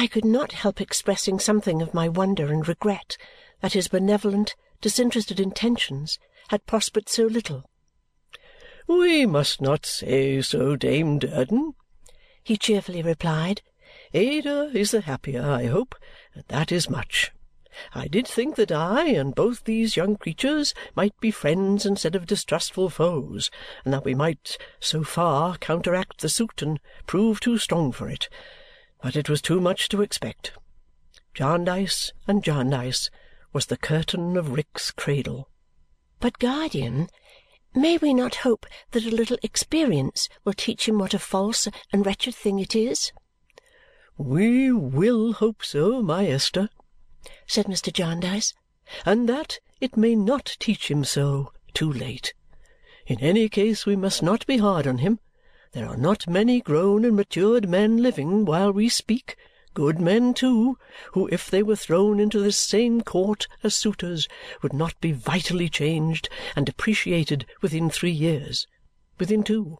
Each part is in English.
I could not help expressing something of my wonder and regret that his benevolent, disinterested intentions had prospered so little. "We must not say so, Dame Durden," he cheerfully replied. "Ada is the happier, I hope, and that is much. I did think that I and both these young creatures might be friends instead of distrustful foes, and that we might so far counteract the suit and prove too strong for it. But it was too much to expect. Jarndyce and Jarndyce was the curtain of Rick's cradle. But, guardian, May we not hope that a little experience will teach him what a false and wretched thing it is?" "We will hope so, my Esther," said Mr. Jarndyce, "and that it may not teach him so too late. In any case we must not be hard on him. There are not many grown and matured men living while we speak good men too, who if they were thrown into this same court as suitors would not be vitally changed and depreciated within three years, within two,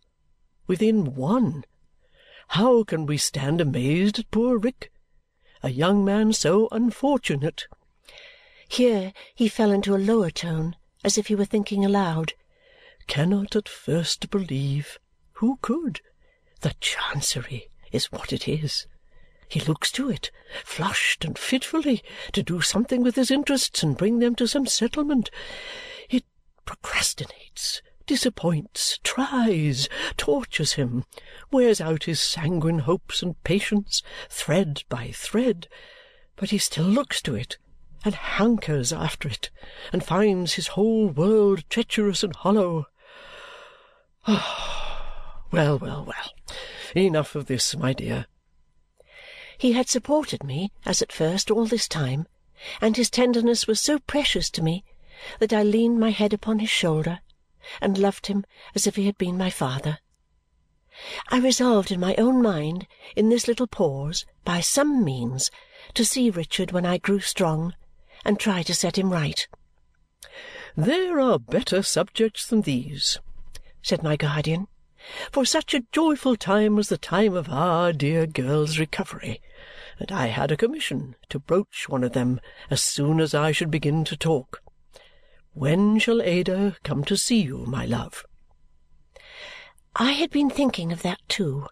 within one. How can we stand amazed at poor Rick? A young man so unfortunate!" Here he fell into a lower tone, as if he were thinking aloud. "Cannot at first believe who could? The Chancery is what it is. He looks to it, flushed and fitfully, to do something with his interests and bring them to some settlement. It procrastinates, disappoints, tries, tortures him, wears out his sanguine hopes and patience, thread by thread, but he still looks to it, and hankers after it, and finds his whole world treacherous and hollow. Ah, well, well, well! Enough of this, my dear. He had supported me, as at first, all this time, and his tenderness was so precious to me that I leaned my head upon his shoulder and loved him as if he had been my father. I resolved in my own mind, in this little pause, by some means, to see Richard when I grew strong and try to set him right. "There are better subjects than these," said my guardian, "for such a joyful time as the time of our dear girl's recovery and I had a commission to broach one of them as soon as I should begin to talk. When shall Ada come to see you, my love?" I had been thinking of that too,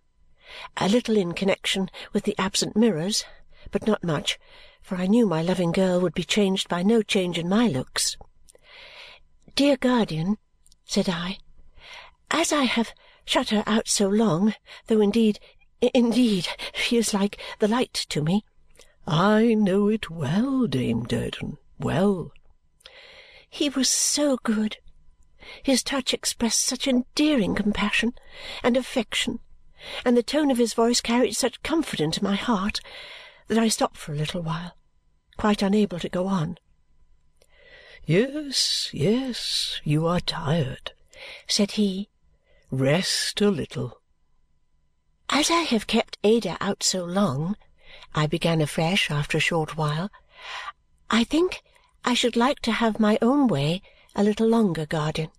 a little in connexion with the absent mirrors, but not much, for I knew my loving girl would be changed by no change in my looks. "Dear guardian," said I, "as I have shut her out so long, though indeed Indeed, she is like the light to me." "I know it well, Dame Durden, well." "He was so good, his touch expressed such endearing compassion and affection, and the tone of his voice carried such comfort into my heart that I stopped for a little while, quite unable to go on. "Yes, yes, you are tired," said he. "Rest a little. "As I have kept Ada out so long," I began afresh after a short while, "I think I should like to have my own way a little longer, guardian.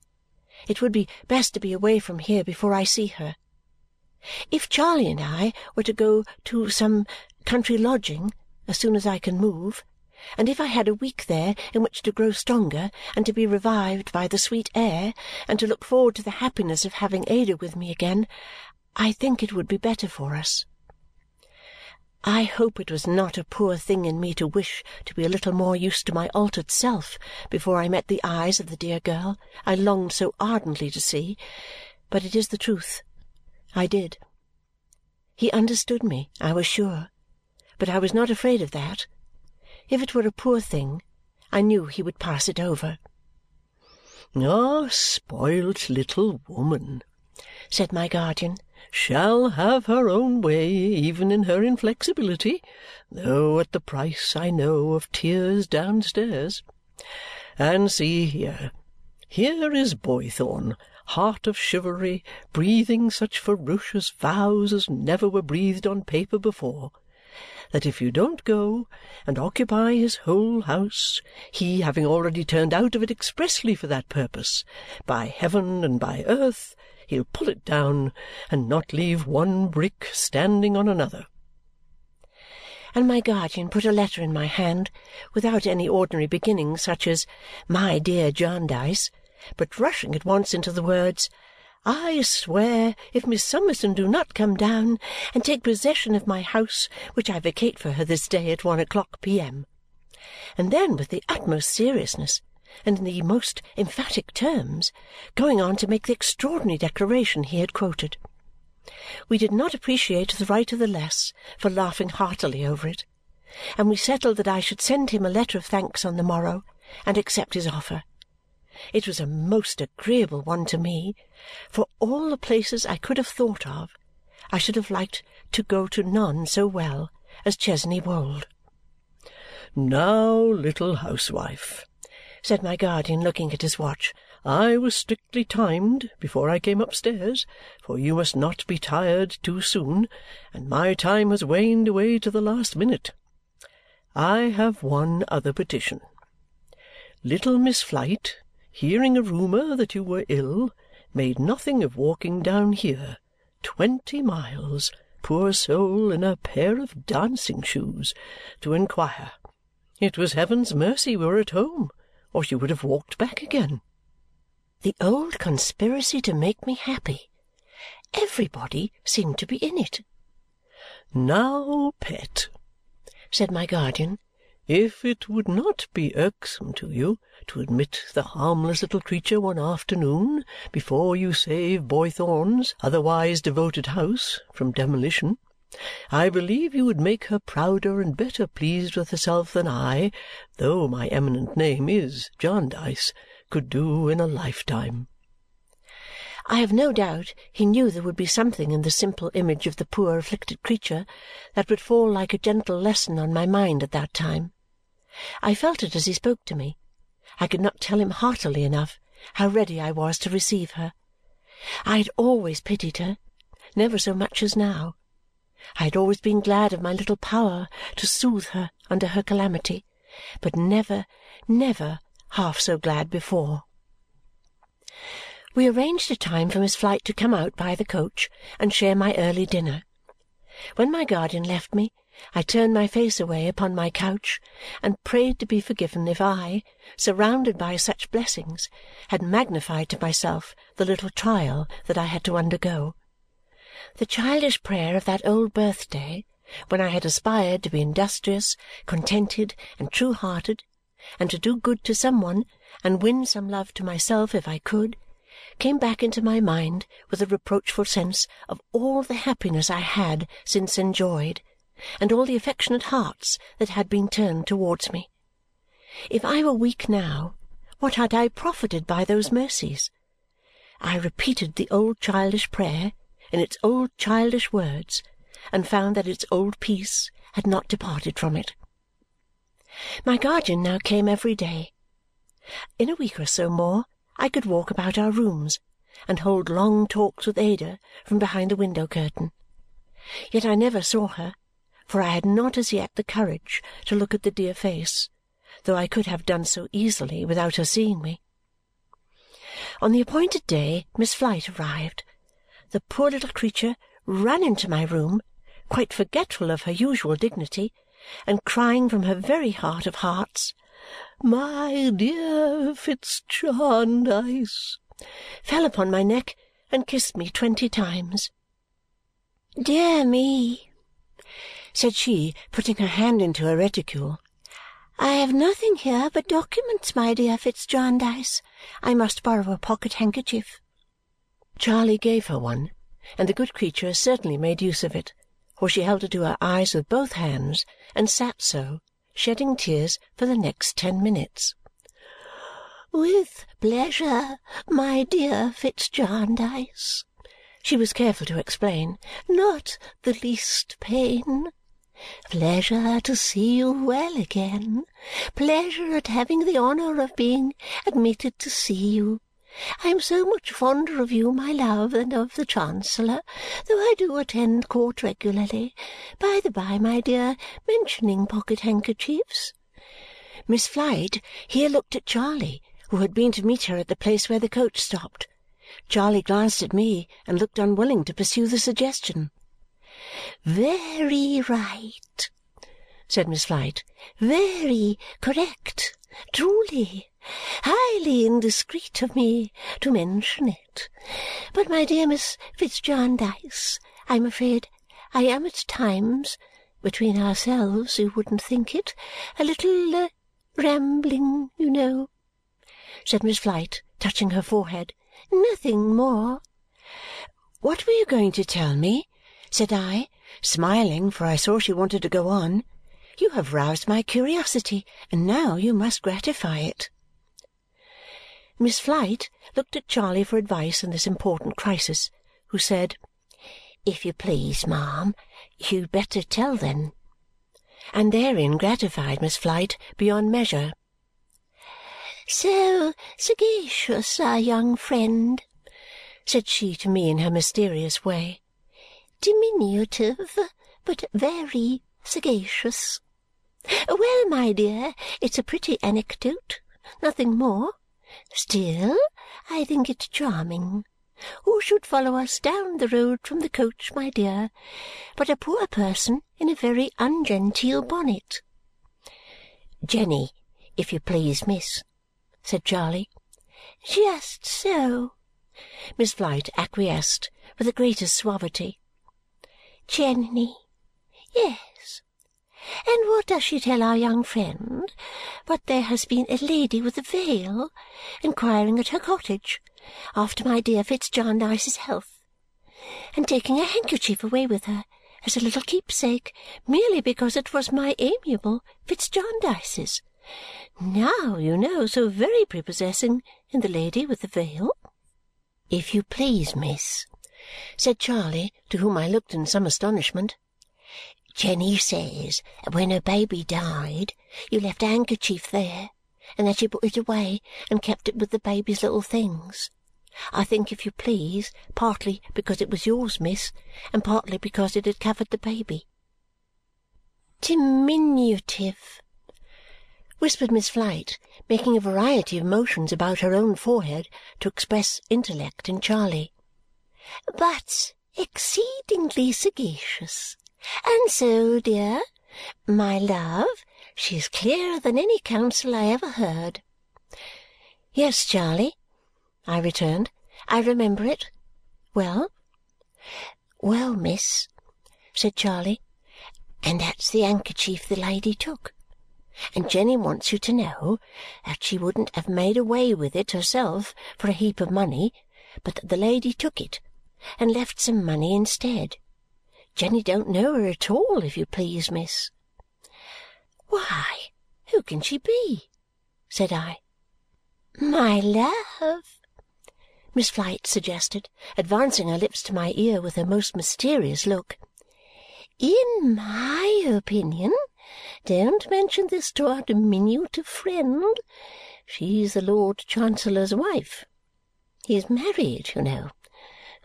It would be best to be away from here before I see her. If Charley and I were to go to some country lodging as soon as I can move, and if I had a week there in which to grow stronger and to be revived by the sweet air and to look forward to the happiness of having Ada with me again, I think it would be better for us. I hope it was not a poor thing in me to wish to be a little more used to my altered self before I met the eyes of the dear girl I longed so ardently to see, but it is the truth. I did. He understood me, I was sure, but I was not afraid of that. If it were a poor thing, I knew he would pass it over. "Ah, spoilt little woman!" said my guardian shall have her own way even in her inflexibility, though at the price, I know, of tears downstairs. And see here. Here is Boythorn, heart of chivalry, breathing such ferocious vows as never were breathed on paper before that if you don't go and occupy his whole house, he having already turned out of it expressly for that purpose, by heaven and by earth he'll pull it down and not leave one brick standing on another. and my guardian put a letter in my hand, without any ordinary beginning such as "My dear Jarndyce," but rushing at once into the words, "I swear if Miss Summerson do not come down and take possession of my house, which I vacate for her this day at one o'clock P.M.!" and then with the utmost seriousness and in the most emphatic terms going on to make the extraordinary declaration he had quoted. We did not appreciate the right of the less for laughing heartily over it, and we settled that I should send him a letter of thanks on the morrow and accept his offer. It was a most agreeable one to me, for all the places I could have thought of, I should have liked to go to none so well as Chesney Wold. "Now, little housewife," said my guardian, looking at his watch. I was strictly timed before I came upstairs, for you must not be tired too soon, and my time has waned away to the last minute. I have one other petition. Little Miss Flite, hearing a rumour that you were ill, made nothing of walking down here, twenty miles, poor soul, in a pair of dancing shoes, to inquire. It was heaven's mercy we were at home, or she would have walked back again. The old conspiracy to make me happy. Everybody seemed to be in it. "Now, pet," said my guardian, "if it would not be irksome to you to admit the harmless little creature one afternoon before you save Boythorn's otherwise devoted house from demolition, I believe you would make her prouder and better pleased with herself than I, though my eminent name is Jarndyce could do in a lifetime. I have no doubt he knew there would be something in the simple image of the poor afflicted creature that would fall like a gentle lesson on my mind at that time. I felt it as he spoke to me. I could not tell him heartily enough how ready I was to receive her. I had always pitied her, never so much as now. I had always been glad of my little power to soothe her under her calamity, but never, never half so glad before. We arranged a time for Miss Flite to come out by the coach and share my early dinner. When my guardian left me, I turned my face away upon my couch and prayed to be forgiven if I, surrounded by such blessings, had magnified to myself the little trial that I had to undergo. The childish prayer of that old birthday, when I had aspired to be industrious, contented, and true-hearted, and to do good to some one and win some love to myself if I could, came back into my mind with a reproachful sense of all the happiness I had since enjoyed and all the affectionate hearts that had been turned towards me. If I were weak now, what had I profited by those mercies? I repeated the old childish prayer in its old childish words and found that its old peace had not departed from it. My guardian now came every day. In a week or so more I could walk about our rooms and hold long talks with Ada from behind the window curtain. Yet I never saw her, for I had not as yet the courage to look at the dear face, though I could have done so easily without her seeing me. On the appointed day Miss Flite arrived. The poor little creature ran into my room, quite forgetful of her usual dignity, and crying from her very heart of hearts, "My dear Fitz Jarndyce!" fell upon my neck and kissed me twenty times. "Dear me!" Said she, putting her hand into her reticule. "I have nothing here but documents, my dear Fitz Jarndyce. I must borrow a pocket-handkerchief." Charley gave her one, and the good creature certainly made use of it for she held it to her eyes with both hands and sat so, shedding tears for the next ten minutes. "With pleasure, my dear Fitz Jarndyce," she was careful to explain. "Not the least pain. Pleasure to see you well again. Pleasure at having the honour of being admitted to see you. I am so much fonder of you, my love, than of the Chancellor, though I do attend court regularly. By the by, my dear, mentioning pocket-handkerchiefs Miss Flite here looked at Charley, who had been to meet her at the place where the coach stopped. Charley glanced at me and looked unwilling to pursue the suggestion. "Very right," said Miss Flite. "Very correct, truly. Highly indiscreet of me to mention it. But my dear Miss Fitz Jarndyce, I am afraid I am at times between ourselves, you wouldn't think it a little uh, rambling, you know," said Miss Flite, touching her forehead. "Nothing more." "What were you going to tell me?" Said I, smiling, for I saw she wanted to go on. "You have roused my curiosity, and now you must gratify it." Miss Flite looked at Charley for advice in this important crisis, who said, "If you please, ma'am, you'd better tell then," and therein gratified Miss Flite beyond measure. "So sagacious, our young friend!" said she to me in her mysterious way. "Diminutive, but very sagacious. Well, my dear, it's a pretty anecdote, nothing more. Still, I think it charming. Who should follow us down the road from the coach, my dear, but a poor person in a very ungenteel bonnet?" "Jenny, if you please, miss," said Charley. "Just so," Miss Flite acquiesced with the greatest suavity. "Jenny. Yes. And what does she tell our young friend but there has been a lady with a veil inquiring at her cottage after my dear Fitz Jarndyce's health and taking a handkerchief away with her as a little keepsake merely because it was my amiable Fitz Jarndyce's. Now, you know, so very prepossessing in the lady with the veil." "If you please, miss," said Charley, to whom I looked in some astonishment. Jenny says that when her baby died you left a handkerchief there and that she put it away and kept it with the baby's little things. I think, if you please, partly because it was yours, miss, and partly because it had covered the baby." "Diminutive," whispered Miss Flite, making a variety of motions about her own forehead to express intellect in Charley. "But exceedingly sagacious. And so, dear, my love, she is clearer than any counsel I ever heard." "Yes, Charley," I returned. "I remember it. Well?" "Well, miss," said Charley, "and that's the handkerchief the lady took. And Jenny wants you to know that she wouldn't have made away with it herself for a heap of money, but that the lady took it and left some money instead. Jenny don't know her at all, if you please, miss." "Why, who can she be?" said I. "My love," Miss Flite suggested, advancing her lips to my ear with her most mysterious look. "in my opinion don't mention this to our diminutive friend she's the Lord Chancellor's wife. He is married, you know,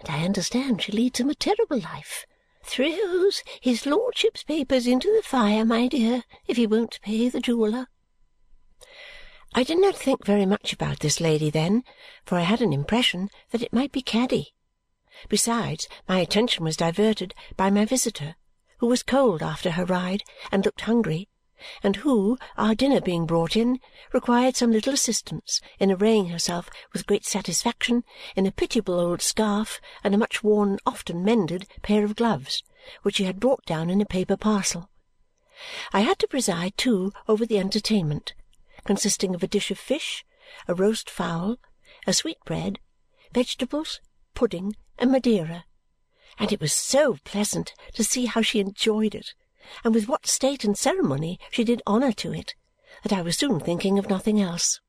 and I understand she leads him a terrible life throws his lordship's papers into the fire, my dear, if he won't pay the jeweller." I did not think very much about this lady then, for I had an impression that it might be Caddy. Besides, my attention was diverted by my visitor, who was cold after her ride and looked hungry, and who, our dinner being brought in, required some little assistance in arraying herself with great satisfaction in a pitiable old scarf and a much worn and often mended pair of gloves, which she had brought down in a paper parcel. I had to preside, too, over the entertainment, consisting of a dish of fish, a roast fowl, a sweetbread, vegetables, pudding, and Madeira, and it was so pleasant to see how she enjoyed it and with what state and ceremony she did honour to it that I was soon thinking of nothing else.